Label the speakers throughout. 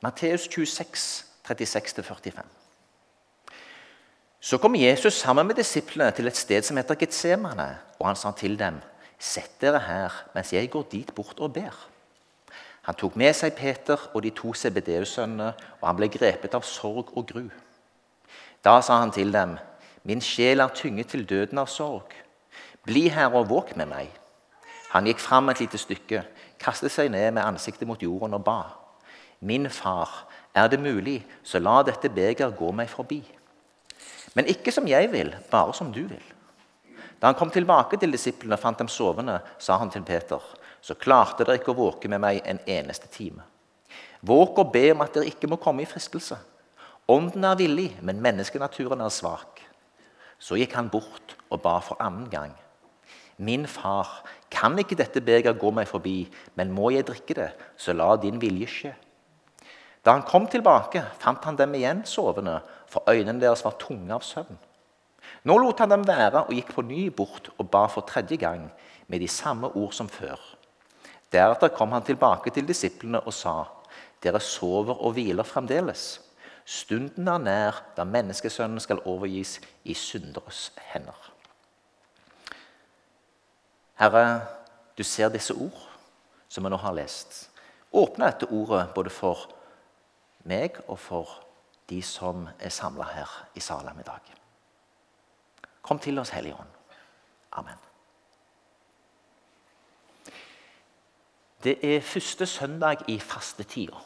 Speaker 1: Matteus 26, 36-45. Så kom Jesus sammen med disiplene til et sted som heter Getsemane, og han sa til dem, 'Sett dere her mens jeg går dit bort og ber.' Han tok med seg Peter og de to CBDU-sønnene, og han ble grepet av sorg og gru. Da sa han til dem, 'Min sjel er tynget til døden av sorg. Bli her og våk med meg.' Han gikk fram et lite stykke, kastet seg ned med ansiktet mot jorden og ba. 'Min far, er det mulig, så la dette beger gå meg forbi.' Men ikke som jeg vil, bare som du vil. Da han kom tilbake til disiplene og fant dem sovende, sa han til Peter.: Så klarte dere ikke å våke med meg en eneste time. Våk og be om at dere ikke må komme i fristelse. Ånden er villig, men menneskenaturen er svak. Så gikk han bort og ba for annen gang. Min far, kan ikke dette beger gå meg forbi, men må jeg drikke det, så la din vilje skje. Da han kom tilbake, fant han dem igjen sovende, for øynene deres var tunge av søvn. Nå lot han dem være og gikk på ny bort og ba for tredje gang med de samme ord som før. Deretter kom han tilbake til disiplene og sa, dere sover og hviler fremdeles. Stunden er nær da menneskesønnen skal overgis i synderes hender. Herre, du ser disse ord som vi nå har lest. Åpne dette ordet både for meg og for de som er samla her i Salem i dag. Kom til oss, Hellige Ånd. Amen. Det er første søndag i fastetida.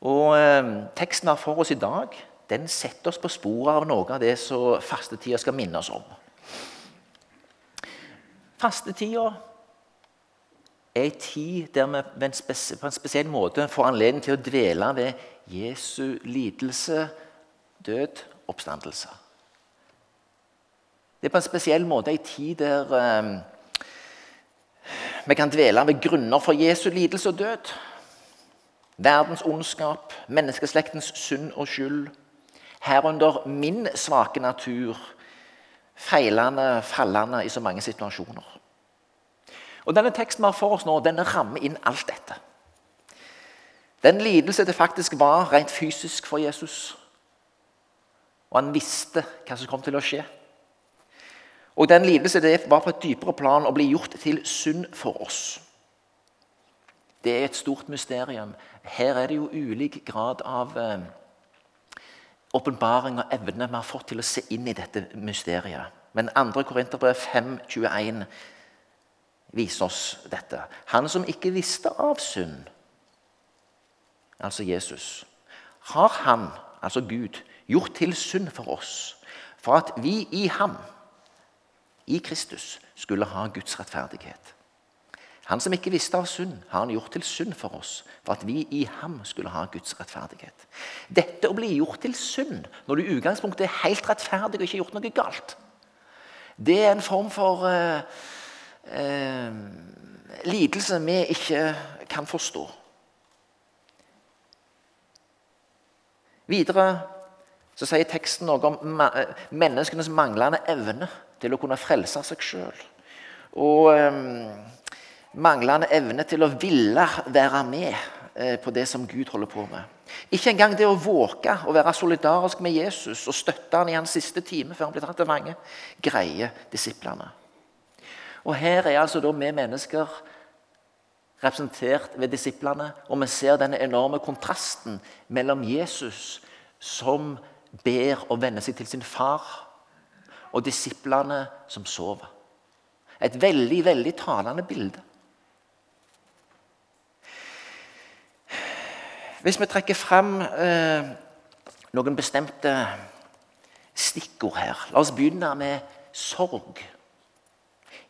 Speaker 1: Og eh, Teksten har for oss i dag, den setter oss på sporet av noe av det som fastetida skal minne oss om. Fastetida er en tid der vi på en spesiell måte får anledning til å dvele ved Jesu lidelse, død, oppstandelse. Det er på en spesiell måte en tid der eh, vi kan dvele ved grunner for Jesu lidelse og død. Verdens ondskap, menneskeslektens synd og skyld. Herunder min svake natur, feilende, fallende i så mange situasjoner. Og Denne teksten vi har for oss nå, den rammer inn alt dette. Den lidelse det faktisk var rent fysisk for Jesus. Og han visste hva som kom til å skje. Og den lidelse det var på et dypere plan å bli gjort til synd for oss. Det er et stort mysterium. Her er det jo ulik grad av eh, og evne vi har fått til å se inn i dette mysteriet. Men 2. Korinterbrev 5,21 viser oss dette. Han som ikke visste av synd, altså Jesus, har han, altså Gud, gjort til synd for oss, for at vi i ham, i Kristus, skulle ha Guds rettferdighet. Han som ikke visste av synd, har han gjort til synd for oss, for at vi i ham skulle ha Guds rettferdighet. Dette å bli gjort til synd når du i utgangspunktet er helt rettferdig og ikke har gjort noe galt, det er en form for uh, eh, lidelse vi ikke kan forstå. Videre så sier teksten noe om menneskenes manglende evne til å kunne frelse seg sjøl. Og eh, manglende evne til å ville være med eh, på det som Gud holder på med. Ikke engang det å våke og være solidarisk med Jesus og støtte han i hans siste time før han blir tatt til fange, greier disiplene. Og Her er altså da vi mennesker representert ved disiplene, og vi ser denne enorme kontrasten mellom Jesus, som ber og venner seg til sin far, og disiplene som sover. Et veldig, veldig talende bilde. Hvis vi trekker fram eh, noen bestemte stikkord her La oss begynne med sorg.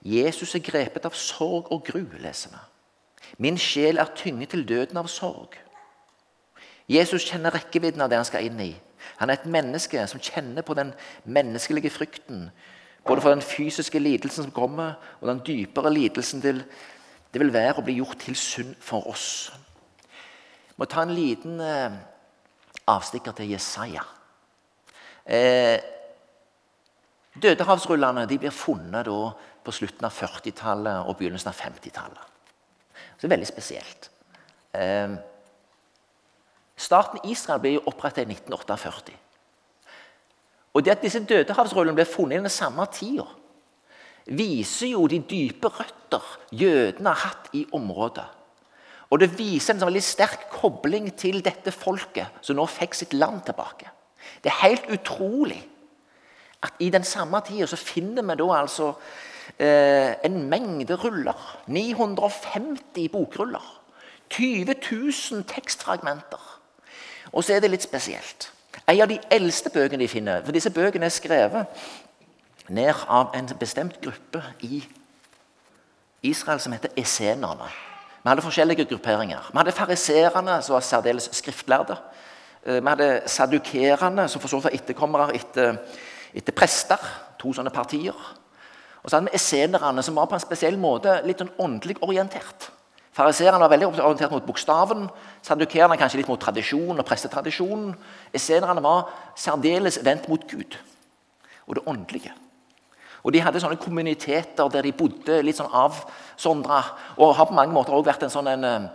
Speaker 1: Jesus er grepet av sorg og gru, leser vi. Min sjel er tynget til døden av sorg. Jesus kjenner rekkevidden av det han skal inn i. Han er et menneske som kjenner på den menneskelige frykten. Både for den fysiske lidelsen som kommer, og den dypere lidelsen til, det vil være å bli gjort til synd for oss. Vi må ta en liten eh, avstikker til Jesaja. Eh, Dødehavsrullene blir funnet da på slutten av 40-tallet og begynnelsen av 50-tallet. Så Det er veldig spesielt. Eh, Staten Israel ble opprettet i 1948. Og det at disse dødehavsrullene ble funnet i den samme tida, viser jo de dype røtter jødene har hatt i området. Og det viser en sånn veldig sterk kobling til dette folket som nå fikk sitt land tilbake. Det er helt utrolig at i den samme tida finner vi da altså en mengde ruller. 950 bokruller. 20 000 tekstfragmenter. Og så er det litt spesielt. En av de eldste bøkene de finner For disse bøkene er skrevet ned av en bestemt gruppe i Israel som heter esenerne. Vi hadde forskjellige grupperinger. Vi hadde fariserene, som var særdeles skriftlærde. Eh, vi hadde sadukerene, som for så vidt var etterkommere etter, etter prester. To sånne partier. Og så hadde vi essenerne, som var på en spesiell måte litt sånn åndelig orientert. Fariserene var veldig orientert mot bokstaven. Sadukerene kanskje litt mot tradisjon og prestetradisjonen. Essenerne var særdeles vendt mot Gud og det åndelige. Og De hadde sånne kommuniteter der de bodde litt sånn avsondra. Og har på mange måter også vært en sånn en,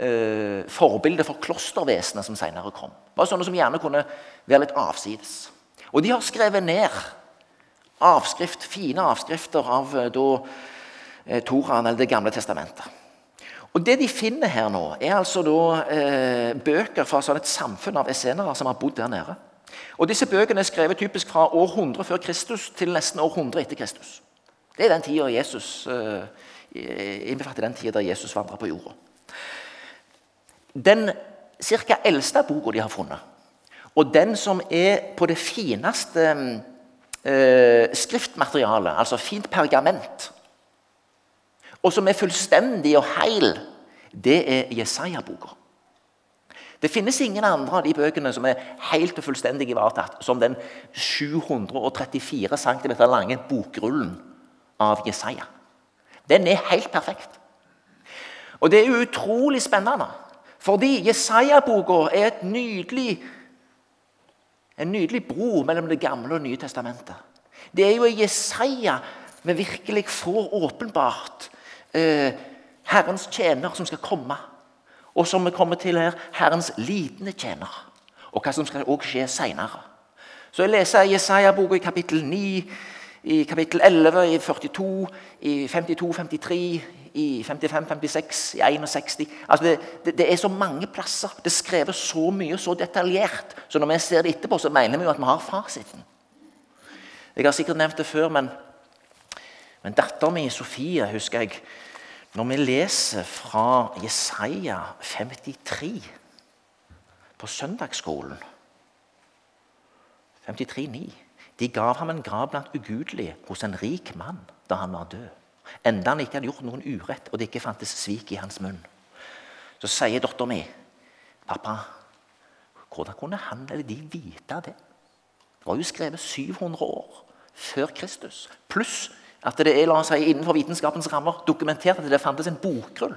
Speaker 1: uh, forbilde for klostervesenet som senere kom. Var sånne som gjerne kunne være litt avsides. Og de har skrevet ned avskrift, fine avskrifter av uh, da, uh, Toraen, eller Det gamle testamentet. Og Det de finner her nå, er altså da, eh, bøker fra sånn et samfunn av essenere som har bodd der nede. Og Disse bøkene er skrevet typisk fra år 100 før Kristus til nesten år 100 etter Kristus. Det er den tida Jesus, eh, innbefatter den tida der Jesus vandra på jorda. Den ca. eldste boka de har funnet, og den som er på det fineste eh, skriftmateriale, altså fint pergament og som er fullstendig og heil, det er Jesaja-boka. Det finnes ingen andre av de bøkene som er helt og fullstendig ivaretatt som den 734 cm lange bokrullen av Jesaja. Den er helt perfekt. Og det er utrolig spennende, fordi Jesaja-boka er et nydelig, en nydelig bro mellom Det gamle og Nye testamentet. Det er jo i Jesaja vi virkelig får åpenbart eh, Herrens tjener som skal komme. Og som vi kommer til her, Herrens lidende tjener. Og hva som skal også skje seinere. Så jeg leser Jesaja-boka i kapittel 9, i kapittel 11, i 42, i 52, 53, i 55, 56, i 61 altså det, det, det, er så mange plasser. Det er skrevet så mye så detaljert. Så når vi ser det etterpå, så mener vi jo at vi har fasiten. Jeg har sikkert nevnt det før, men men datteren min Sofie, husker jeg Når vi leser fra Jesaja 53 på søndagsskolen 53,9 De gav ham en grav blant ugudelige hos en rik mann da han var død. Enda han ikke hadde gjort noen urett, og det ikke fantes svik i hans munn. Så sier dattera mi, 'Pappa, hvordan kunne han eller de vite det?' Det var jo skrevet 700 år før Kristus. Pluss at det er la oss si, innenfor vitenskapens rammer dokumentert at det fantes en bokrull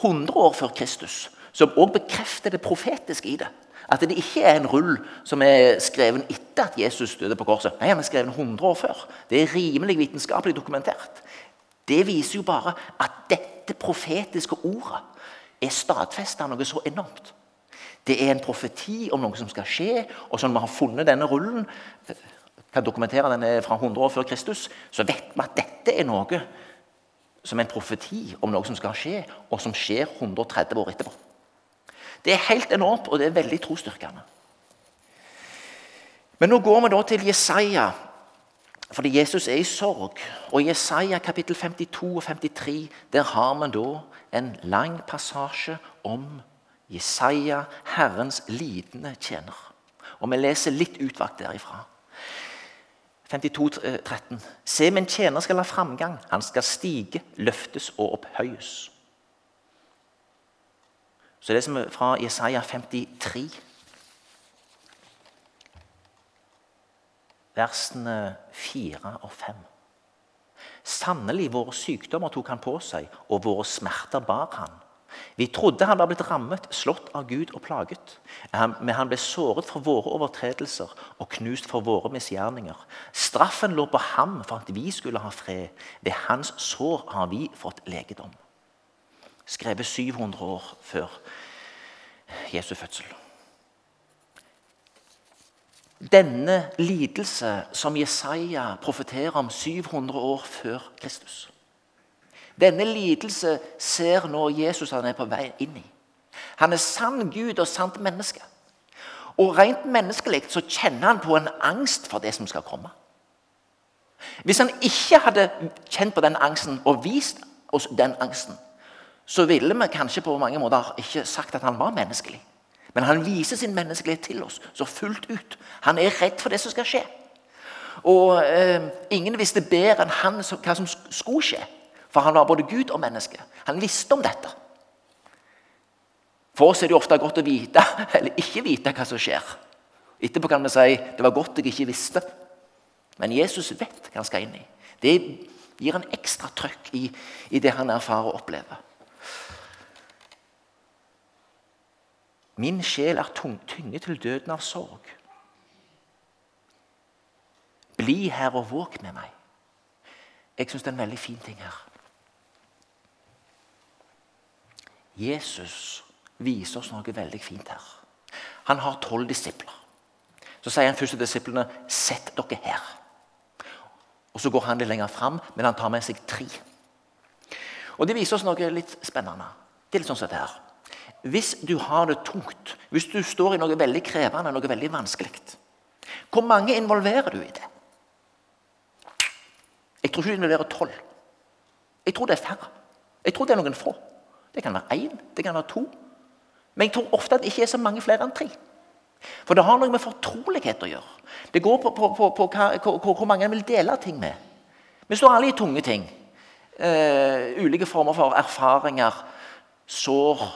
Speaker 1: 100 år før Kristus, som også bekrefter det profetiske i det. At det ikke er en rull som er skrevet etter at Jesus døde på korset. Nei, han er skrevet 100 år før. Det er rimelig vitenskapelig dokumentert. Det viser jo bare at dette profetiske ordet er stadfesta noe så enormt. Det er en profeti om noe som skal skje, og som vi har funnet denne rullen kan dokumentere den fra 100 år før Kristus, så vet vi at dette er noe som er en profeti om noe som skal skje, og som skjer 130 år etterpå. Det er helt enormt, og det er veldig trosstyrkende. Men nå går vi da til Jesaja, fordi Jesus er i sorg. Og I Jesaja kapittel 52 og 53 der har vi da en lang passasje om Jesaja, Herrens lidende tjener. Og Vi leser litt utvalgt derifra. 52, 13. Eh, Se, min tjener skal ha framgang. Han skal stige, løftes og opphøyes. Så det som er fra Jesaja 53. Versene 4 og 5. Sannelig, våre sykdommer tok han på seg, og våre smerter bar han. Vi trodde han var blitt rammet, slått av Gud og plaget. Men han ble såret for våre overtredelser og knust for våre misgjerninger. Straffen lå på ham for at vi skulle ha fred. Ved hans sår har vi fått legedom. Skrevet 700 år før Jesu fødsel. Denne lidelse som Jesaja profeterer om 700 år før Kristus. Denne lidelse ser nå Jesus han er på vei inn i. Han er sann Gud og sant menneske. Og Rent menneskelig så kjenner han på en angst for det som skal komme. Hvis han ikke hadde kjent på den angsten og vist oss den angsten, så ville vi kanskje på mange måter ikke sagt at han var menneskelig. Men han viser sin menneskelighet til oss så fullt ut. Han er redd for det som skal skje. Og eh, Ingen visste bedre enn han hva som skulle skje. For han var både Gud og menneske. Han visste om dette. For oss er det ofte godt å vite eller ikke vite hva som skjer. Etterpå kan vi si det var godt jeg ikke visste. Men Jesus vet hva han skal inn i. Det gir en ekstra trøkk i, i det han erfarer og opplever. Min sjel er tynget til døden av sorg. Bli her og våg med meg. Jeg syns det er en veldig fin ting her. Jesus viser oss noe veldig fint her. Han har tolv disipler. Så sier han først til disiplene sett dere her. Og Så går han litt lenger fram, men han tar med seg tre. Og Det viser oss noe litt spennende. Det er litt sånn som dette her. Hvis du har det tungt, hvis du står i noe veldig krevende, noe veldig vanskelig, hvor mange involverer du i det? Jeg tror ikke du involverer tolv. Jeg tror det er færre. Jeg tror det er noen få. Det kan være én, det kan være to. Men jeg tror ofte at det ikke er så mange flere enn tre. For det har noe med fortrolighet å gjøre. Det går på, på, på, på hva, hvor mange en vil dele ting med. Vi står alle i tunge ting. Uh, ulike former for erfaringer, sår,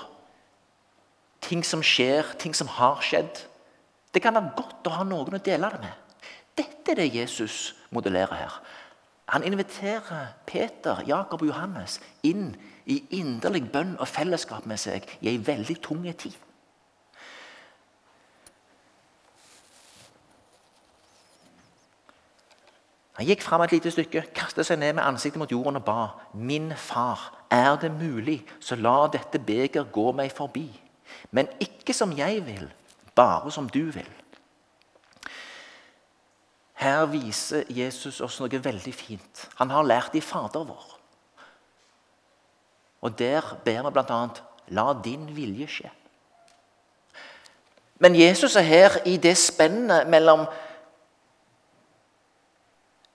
Speaker 1: ting som skjer, ting som har skjedd. Det kan være godt å ha noen å dele det med. Dette er det Jesus modellerer her. Han inviterer Peter, Jakob og Johannes inn i inderlig bønn og fellesskap med seg i ei veldig tung tid. Han gikk fram et lite stykke, kastet seg ned med ansiktet mot jorden og ba. Min far, er det mulig, så la dette beger gå meg forbi. Men ikke som jeg vil, bare som du vil. Her viser Jesus oss noe veldig fint. Han har lært i Fader vår. Og Der ber vi bl.a.: La din vilje skje. Men Jesus er her i det spennet mellom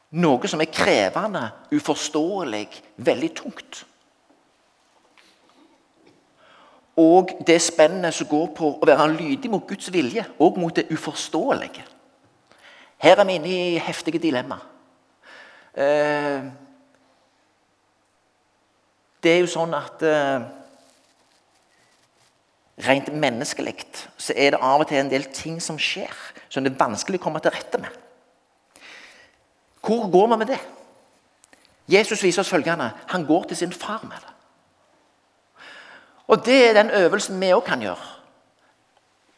Speaker 1: noe som er krevende, uforståelig, veldig tungt. Og det spennet som går på å være lydig mot Guds vilje, og mot det uforståelige. Her er vi inne i heftige dilemmaer. Eh, det er jo sånn at eh, Rent menneskelig så er det av og til en del ting som skjer, som det er vanskelig å komme til rette med. Hvor går vi med det? Jesus viser oss følgende. Han går til sin far med det. Og Det er den øvelsen vi òg kan gjøre.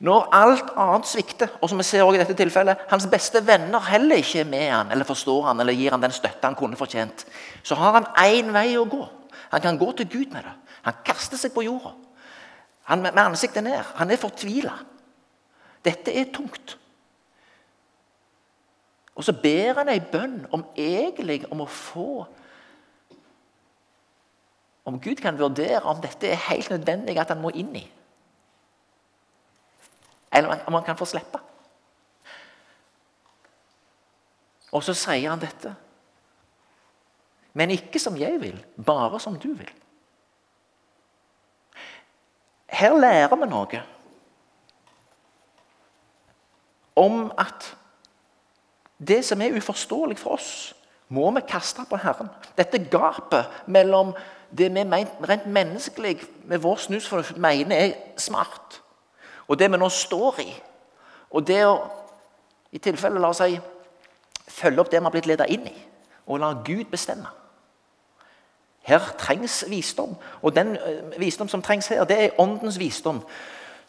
Speaker 1: Når alt annet svikter, og som vi ser også i dette tilfellet, hans beste venner heller ikke er med han, eller forstår han, eller gir han den støtte han kunne fortjent, så har han én vei å gå. Han kan gå til Gud med det. Han kaster seg på jorda. Han med ansiktet ned. Han er fortvila. Dette er tungt. Og så ber han ei bønn om egentlig om å få Om Gud kan vurdere om dette er helt nødvendig at han må inn i. Eller om han kan få slippe. Og så sier han dette. Men ikke som jeg vil, bare som du vil. Her lærer vi noe om at det som er uforståelig for oss, må vi kaste på Herren. Dette gapet mellom det vi rent menneskelig med vår snusfornuft mener er smart, og det vi nå står i, og det å i tilfelle la oss si, følge opp det vi har blitt ledet inn i, og la Gud bestemme. Her trengs visdom, og den eh, visdom som trengs her, det er åndens visdom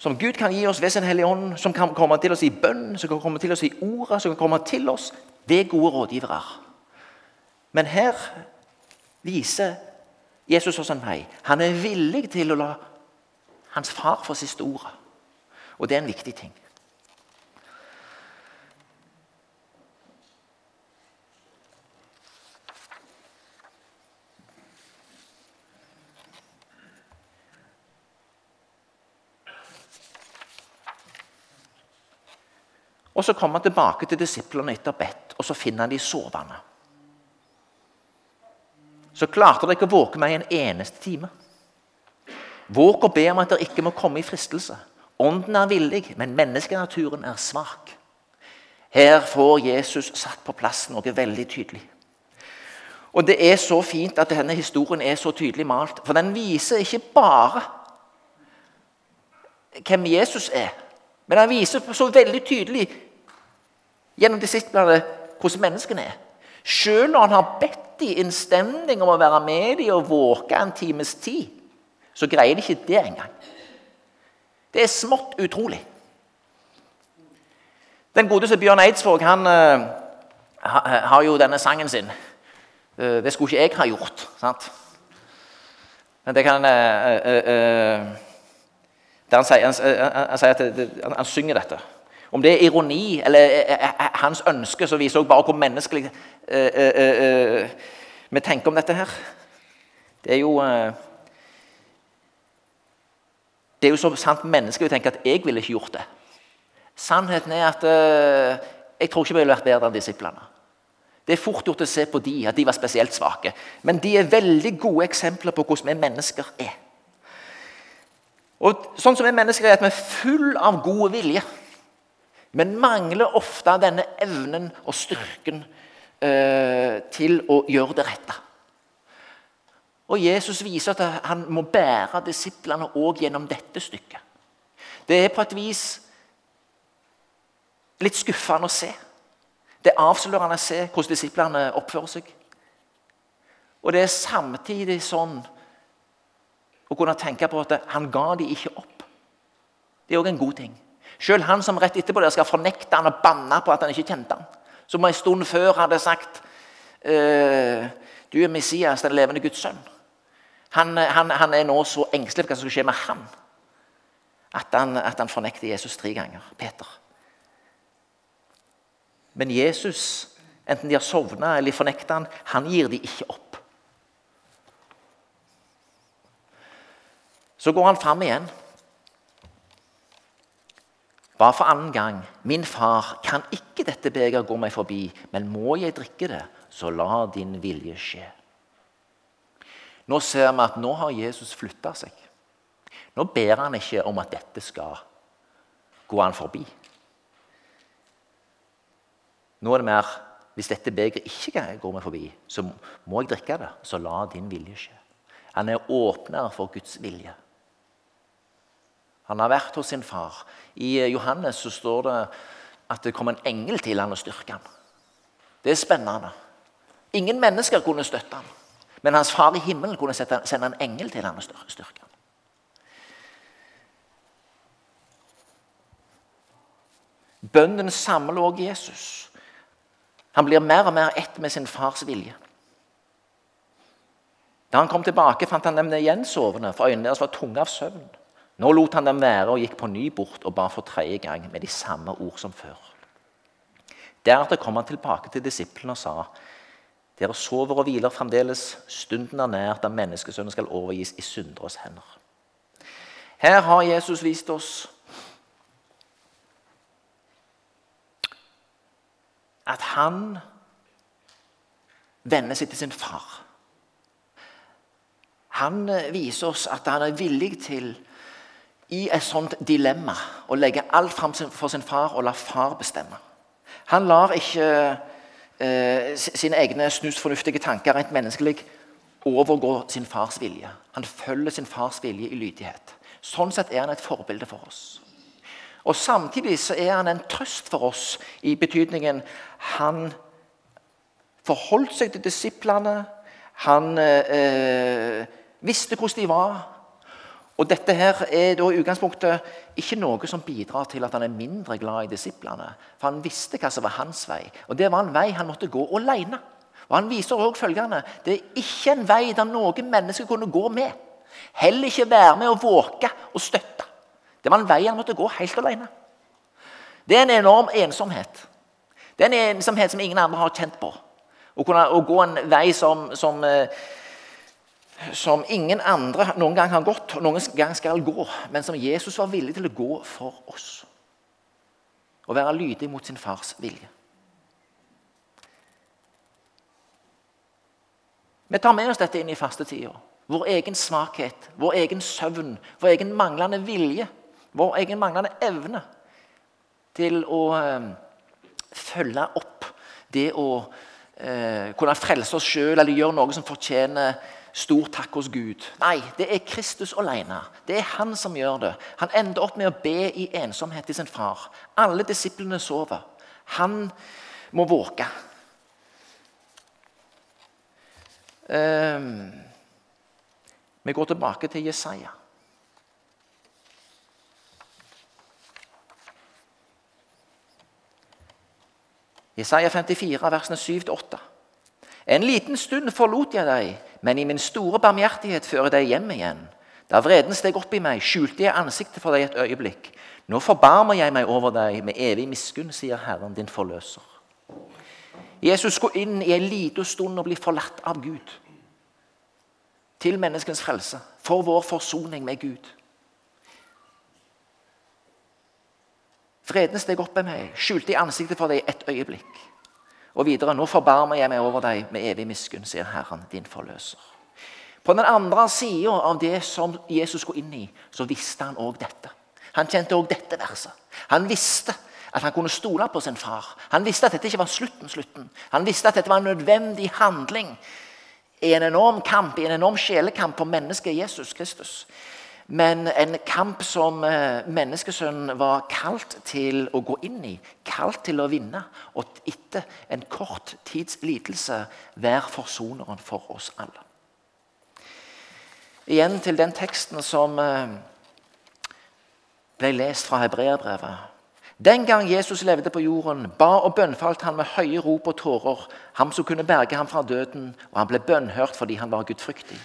Speaker 1: som Gud kan gi oss ved sin Hellige Ånd, som kan komme til oss i bønn, som kan komme til oss i ordet, som kan komme til oss ved gode rådgivere. Men her viser Jesus sa en vei. Han er villig til å la hans far få siste ordet. Og det er en viktig ting. Og Så kommer han tilbake til disiplene etter bedt, og så finner han de sovende. Så klarte dere ikke å våke meg en eneste time. Våk og be om at dere ikke må komme i fristelse. Ånden er villig, men menneskenaturen er svak. Her får Jesus satt på plass noe veldig tydelig. Og Det er så fint at denne historien er så tydelig malt. For den viser ikke bare hvem Jesus er, men den viser så veldig tydelig gjennom disiplene hvordan menneskene er. Selv når han har bedt dem stemning om å være med dem og våke en times tid, så greier de ikke det engang. Det er smått utrolig. Den godeste Bjørn Eidsvåg han uh, har jo denne sangen sin. Uh, det skulle ikke jeg ha gjort. sant? Men det kan uh, han, sier, han, han, at han, synger dette. Om det er ironi eller hans ønske, så viser også bare hvor menneskelig vi tenker om dette her. Det er jo det er jo så sant menneskelig å tenke at 'jeg ville ikke gjort det'. Sannheten er at jeg tror ikke vi ville vært bedre enn disiplene. Det er fort gjort å se på de, at de var spesielt svake. Men de er veldig gode eksempler på hvordan vi mennesker er. Og sånn som vi mennesker er at vi er full av god vilje. Men mangler ofte denne evnen og styrken uh, til å gjøre det rette. Og Jesus viser at han må bære disiplene òg gjennom dette stykket. Det er på et vis litt skuffende å se. Det er avslørende å se hvordan disiplene oppfører seg. Og det er samtidig sånn å kunne tenke på at han ga de ikke opp. Det er òg en god ting. Selv han som rett etterpå der skal fornekte han og banne på at han ikke kjente han, som en stund før hadde sagt eh, du er Messias, den levende Guds sønn. Han, han, han, er nå så engstelig for hva som skal skje med han, at han, at han fornekter Jesus tre ganger. Peter. Men Jesus, enten de har sovna eller fornekter han, han gir de ikke opp. Så går han fram igjen. Bare for annen gang. Min far, kan ikke dette begeret gå meg forbi, men må jeg drikke det, så la din vilje skje. Nå ser vi at nå har Jesus flytta seg. Nå ber han ikke om at dette skal gå han forbi. Nå er det mer hvis dette begeret ikke går meg forbi, så må jeg drikke det. Så la din vilje skje. Han er åpner for Guds vilje. Han har vært hos sin far. I Johannes så står det at det kom en engel til han og styrket ham. Det er spennende. Ingen mennesker kunne støtte ham. Men hans far i himmelen kunne sende en engel til han og styrke ham. Bønnen samler også Jesus. Han blir mer og mer ett med sin fars vilje. Da han kom tilbake, fant han dem igjen sovende, for øynene deres var tunge av søvn. Nå lot han dem være og gikk på ny bort og ba for tredje gang med de samme ord som før. Deretter kom han tilbake til disiplene og sa:" Dere sover og hviler fremdeles. Stunden er nær da menneskesønnen skal overgis i synderes hender. Her har Jesus vist oss at han vender seg til sin far. Han viser oss at han er villig til i et sånt dilemma å legge alt fram for sin far og la far bestemme. Han lar ikke eh, sine egne snusfornuftige tanker rent menneskelig overgå sin fars vilje. Han følger sin fars vilje i lydighet. Sånn sett er han et forbilde for oss. Og Samtidig så er han en trøst for oss i betydningen han forholdt seg til disiplene. Han eh, visste hvordan de var. Og Dette her er da i utgangspunktet ikke noe som bidrar til at han er mindre glad i disiplene. For han visste hva som var hans vei, og det var en vei han måtte gå alene. Og Han viser også følgende det er ikke en vei der noen mennesker kunne gå med. Heller ikke være med og våke og støtte. Det var en vei han måtte gå helt alene. Det er en enorm ensomhet. Det er en ensomhet som ingen andre har kjent på. Å, kunne, å gå en vei som, som, eh, som, ingen andre noen gang har gått og noen gang skal gå, men som Jesus var villig til å gå for oss. Å være lydig mot sin fars vilje. Vi tar med oss dette inn i fastetida. Vår egen svakhet, vår egen søvn, vår egen manglende vilje, vår egen manglende evne til å eh, følge opp det å eh, kunne frelse oss sjøl eller gjøre noe som fortjener stor takk hos Gud. Nei, det er Kristus alene. Det er han som gjør det. Han ender opp med å be i ensomhet til sin far. Alle disiplene sover. Han må våke. Um, vi går tilbake til Jesaja. Jesaja 54, versene 7-8. En liten stund forlot jeg deg, men i min store barmhjertighet fører deg hjem igjen. Da vreden steg opp i meg, skjulte jeg ansiktet for deg et øyeblikk. Nå forbarmer jeg meg over deg med evig miskunn, sier Herren din forløser. Jesus går inn i en liten stund og blir forlatt av Gud. Til menneskens frelse, for vår forsoning med Gud. Vreden steg opp i meg, skjulte i ansiktet for deg et øyeblikk. Og videre, nå forbarmer jeg meg over deg med evig miskunn, sier Herren, din forløser. På den andre sida av det som Jesus går inn i, så visste han òg dette. Han kjente òg dette verset. Han visste at han kunne stole på sin far. Han visste at dette ikke var slutten. slutten. Han visste at dette var en nødvendig handling i en enorm kamp, i en enorm sjelekamp for mennesket Jesus Kristus. Men en kamp som eh, menneskesønnen var kalt til å gå inn i, kalt til å vinne. Og etter en kort tids lidelse være forsoneren for oss alle. Igjen til den teksten som eh, ble lest fra hebreerbrevet. Den gang Jesus levde på jorden, ba og bønnfalt han med høye rop og tårer, ham som kunne berge ham fra døden, og han ble bønnhørt fordi han var gudfryktig.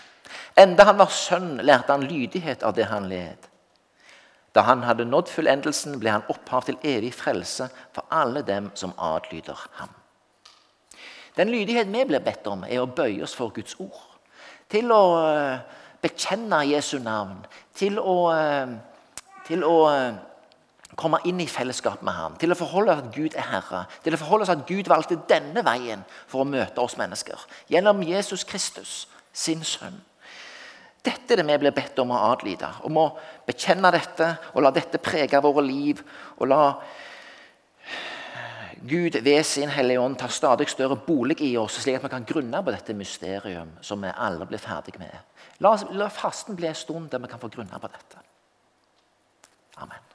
Speaker 1: Enda han var sønn, lærte han lydighet av det han led. Da han hadde nådd fullendelsen, ble han opphav til evig frelse for alle dem som adlyder ham. Den lydighet vi blir bedt om, er å bøye oss for Guds ord. Til å eh, bekjenne Jesu navn. Til å, eh, til å eh, komme inn i fellesskap med ham. Til å forholde oss at Gud er Herre. Til å forholde oss at Gud valgte denne veien for å møte oss mennesker. Gjennom Jesus Kristus, sin sønn. Dette er det vi blir bedt om å adlyde. Om å bekjenne dette og la dette prege våre liv. Og la Gud ved sin Hellige Ånd ta stadig større bolig i oss, slik at vi kan grunne på dette mysterium som vi alle blir ferdig med. La, la fasten bli en stund der vi kan få grunne på dette. Amen.